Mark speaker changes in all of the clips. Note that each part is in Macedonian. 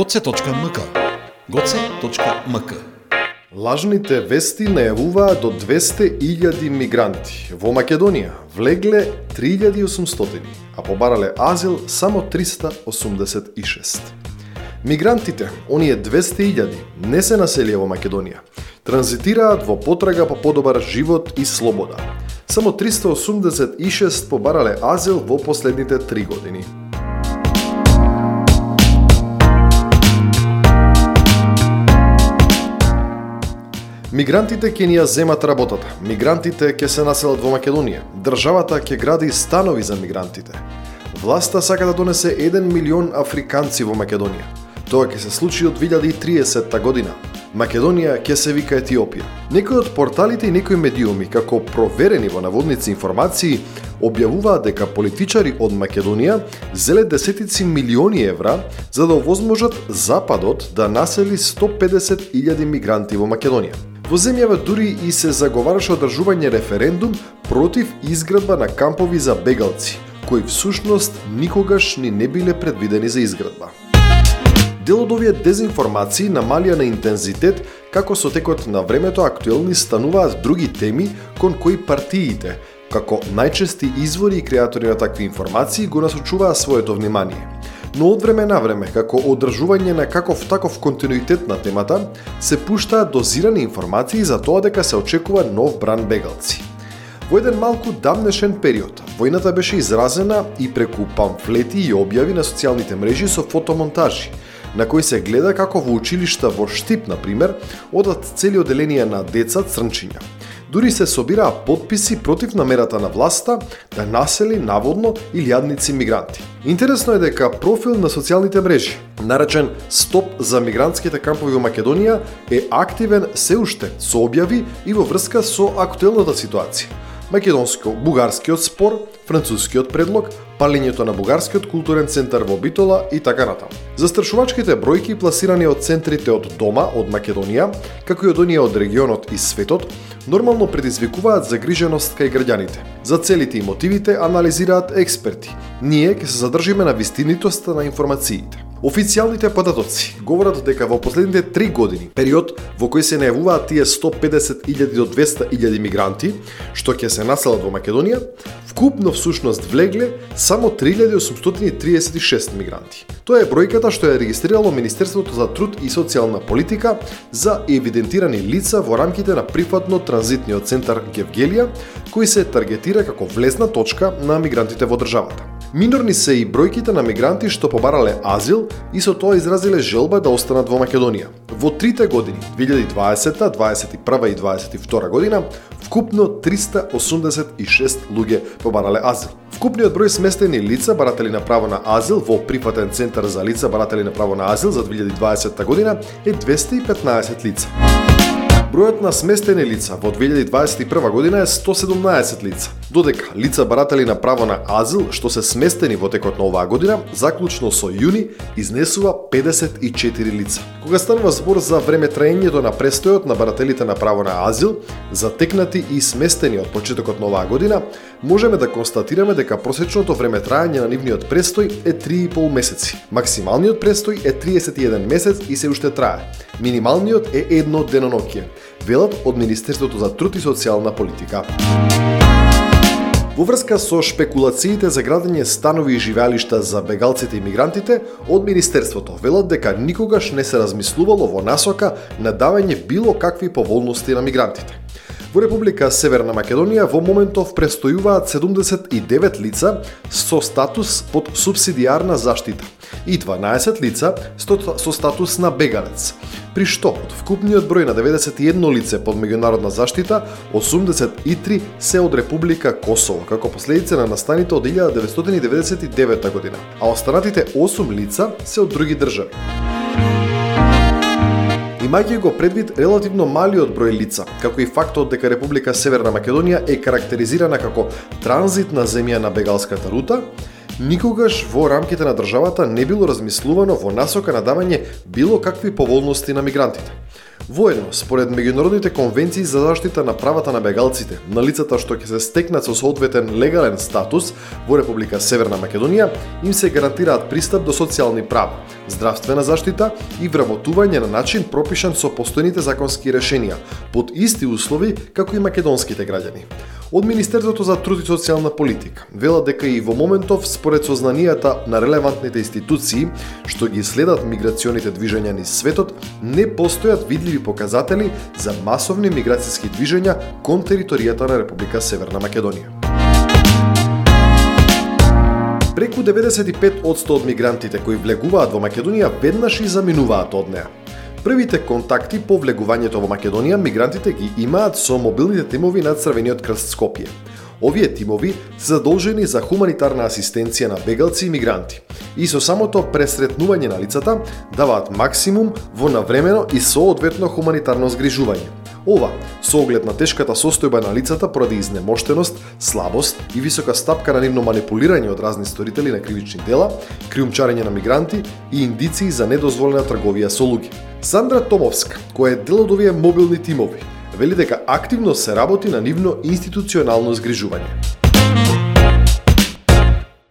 Speaker 1: goce.mk goce.mk
Speaker 2: Лажните вести најавуваат до 200.000 мигранти. Во Македонија влегле 3800, а побарале азил само 386. Мигрантите, оние 200.000, не се населија во Македонија. Транзитираат во потрага по подобар живот и слобода. Само 386 побарале азил во последните три години. Мигрантите ќе ни ја земат работата. Мигрантите ќе се населат во Македонија. Државата ќе гради станови за мигрантите. Власта сака да донесе 1 милион африканци во Македонија. Тоа ќе се случи од 2030 година. Македонија ќе се вика Етиопија. Некои од порталите и некои медиуми, како проверени во наводници информации, објавуваат дека политичари од Македонија зеле десетици милиони евра за да овозможат Западот да насели 150.000 мигранти во Македонија. Во земјава дури и се заговараше одржување референдум против изградба на кампови за бегалци, кои всушност никогаш ни не биле предвидени за изградба. Дел од овие дезинформации намалија на интензитет како со текот на времето актуелни стануваат други теми кон кои партиите, како најчести извори и креатори на такви информации го насочуваа своето внимание – но од време на време, како одржување на каков таков континуитет на темата, се пуштаат дозирани информации за тоа дека се очекува нов бран бегалци. Во еден малку дамнешен период, војната беше изразена и преку памфлети и објави на социјалните мрежи со фотомонтажи, на кои се гледа како во училишта во Штип, на пример, одат цели оделенија на деца црнчиња. Дури се собираа подписи против намерата на власта да насели наводно илјадници мигранти. Интересно е дека профил на социјалните мрежи, наречен Стоп за мигрантските кампови во Македонија, е активен се уште со објави и во врска со актуелната ситуација македонско-бугарскиот спор, францускиот предлог, палењето на бугарскиот културен центар во Битола и така натаму. Застрашувачките бројки пласирани од центрите од дома од Македонија, како и од оние од регионот и светот, нормално предизвикуваат загриженост кај граѓаните. За целите и мотивите анализираат експерти. Ние ќе се задржиме на вистинитоста на информациите. Официјалните податоци говорат дека во последните три години, период во кој се најавуваат тие 150.000 до 200.000 мигранти, што ќе се населат во Македонија, вкупно всушност влегле само 3836 мигранти. Тоа е бројката што ја регистрирало Министерството за труд и социјална политика за евидентирани лица во рамките на прифатно транзитниот центар Гевгелија, кој се таргетира како влезна точка на мигрантите во државата. Минорни се и бројките на мигранти што побарале азил и со тоа изразиле желба да останат во Македонија. Во трите години, 2020, 2021 и 2022 година, вкупно 386 луѓе побарале азил. Вкупниот број сместени лица баратели на право на азил во прифатен центар за лица баратели на право на азил за 2020 година е 215 лица. Бројот на сместени лица во 2021 година е 117 лица, додека лица баратели на право на азил што се сместени во текот на оваа година, заклучно со јуни, изнесува 54 лица. Кога станува збор за време траењето на престојот на барателите на право на азил, затекнати и сместени од почетокот на оваа година, можеме да констатираме дека просечното време траење на нивниот престој е 3,5 месеци. Максималниот престој е 31 месец и се уште трае. Минималниот е едно деноноќие велат од Министерството за труд и социјална политика. Во врска со шпекулациите за градење станови и живеалишта за бегалците и мигрантите, од Министерството велат дека никогаш не се размислувало во насока на давање било какви поволности на мигрантите. Во Република Северна Македонија во моментов престојуваат 79 лица со статус под субсидиарна заштита и 12 лица со статус на бегалец, при што од вкупниот број на 91 лице под меѓународна заштита, 83 се од Република Косово, како последица на настаните од 1999 година, а останатите 8 лица се од други држави. Имајќи го предвид релативно малиот број лица, како и фактот дека Република Северна Македонија е карактеризирана како транзитна земја на бегалската рута, никогаш во рамките на државата не било размислувано во насока на давање било какви поволности на мигрантите. Воедно, според меѓународните конвенции за заштита на правата на бегалците, на лицата што ќе се стекнат со соодветен легален статус во Република Северна Македонија, им се гарантираат пристап до социјални права, здравствена заштита и вработување на начин пропишан со постојните законски решенија, под исти услови како и македонските граѓани. Од Министерството за труд и социјална политика велат дека и во моментов според сознанијата на релевантните институции што ги следат миграционите движења низ светот, не постојат видливи показатели за масовни миграцијски движења кон територијата на Република Северна Македонија. Преку 95% од мигрантите кои влегуваат во Македонија веднаш и заминуваат од неа. Првите контакти по влегувањето во Македонија мигрантите ги имаат со мобилните тимови на Црвениот крст Скопје. Овие тимови се задолжени за хуманитарна асистенција на бегалци и мигранти и со самото пресретнување на лицата даваат максимум во навремено и соодветно хуманитарно згрижување. Ова, со оглед на тешката состојба на лицата поради изнемоштеност, слабост и висока стапка на нивно манипулирање од разни сторители на кривични дела, криумчарење на мигранти и индиции за недозволена трговија со луѓе. Сандра Томовска, која е дел од овие мобилни тимови, вели дека активно се работи на нивно институционално згрижување.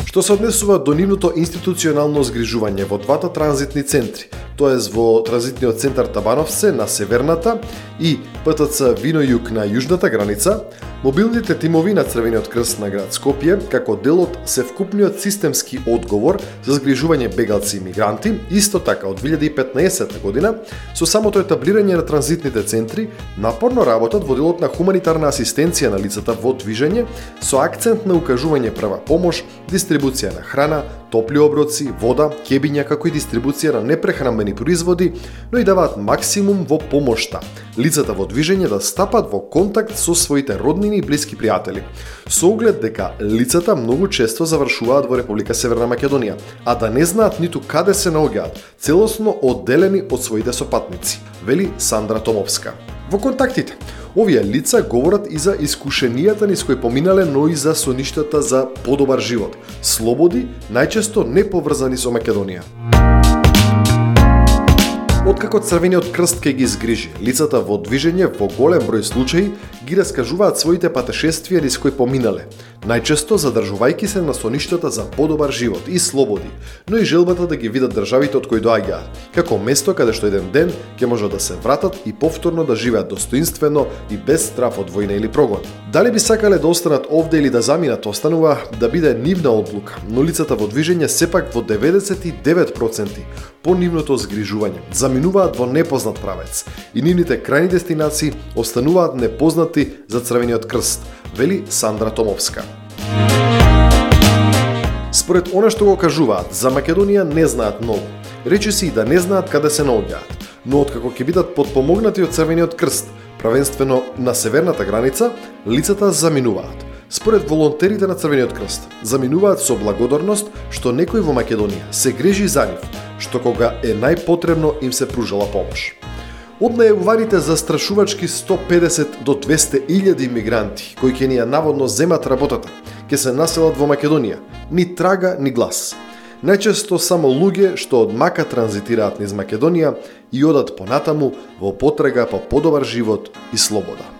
Speaker 2: Што се однесува до нивното институционално згрижување во двата транзитни центри, тоест во транзитниот центар Табановце на северната и ПТЦ Вино Југ на јужната граница, мобилните тимови на Црвениот крст на град Скопје, како дел од севкупниот системски одговор за згрижување бегалци и мигранти, исто така од 2015 година, со самото етаблирање на транзитните центри, напорно работат во делот на хуманитарна асистенција на лицата во движење, со акцент на укажување прва помош, дистрибуција на храна, топли оброци, вода, кебиња како и дистрибуција на непрехранбени производи, но и даваат максимум во помошта. Лицата во движење да стапат во контакт со своите роднини и блиски пријатели, со оглед дека лицата многу често завршуваат во Република Северна Македонија, а да не знаат ниту каде се наоѓаат, целосно одделени од своите сопатници, вели Сандра Томовска. Во контактите, Овие лица говорат и за искушенијата низ кои поминале, но и за соништата за подобар живот, слободи, најчесто не поврзани со Македонија. Откако Црвениот крст ке ги згрижи, лицата во движење во голем број случаи ги раскажуваат своите патешествија низ кои поминале, најчесто задржувајки се на соништата за подобар живот и слободи, но и желбата да ги видат државите од кои доаѓаат, како место каде што еден ден ќе може да се вратат и повторно да живеат достоинствено и без страф од војна или прогон. Дали би сакале да останат овде или да заминат, останува да биде нивна одлука, но лицата во движење сепак во 99% по нивното згрижување заминуваат во непознат правец и нивните крајни дестинации остануваат непознати за Црвениот крст, вели Сандра Томовска. Според она што го кажуваат, за Македонија не знаат многу. Рече си и да не знаат каде се наоѓаат, но откако ќе бидат подпомогнати од Црвениот крст, правенствено на северната граница, лицата заминуваат. Според волонтерите на Црвениот крст, заминуваат со благодарност што некој во Македонија се грижи за нив, што кога е најпотребно им се пружала помош. Од најавуваните застрашувачки 150 до 200 илјади имигранти, кои ќе ни ја наводно земат работата, ќе се населат во Македонија, ни трага, ни глас. Најчесто само луѓе што од Мака транзитираат низ Македонија и одат понатаму во потрага по подобар живот и слобода.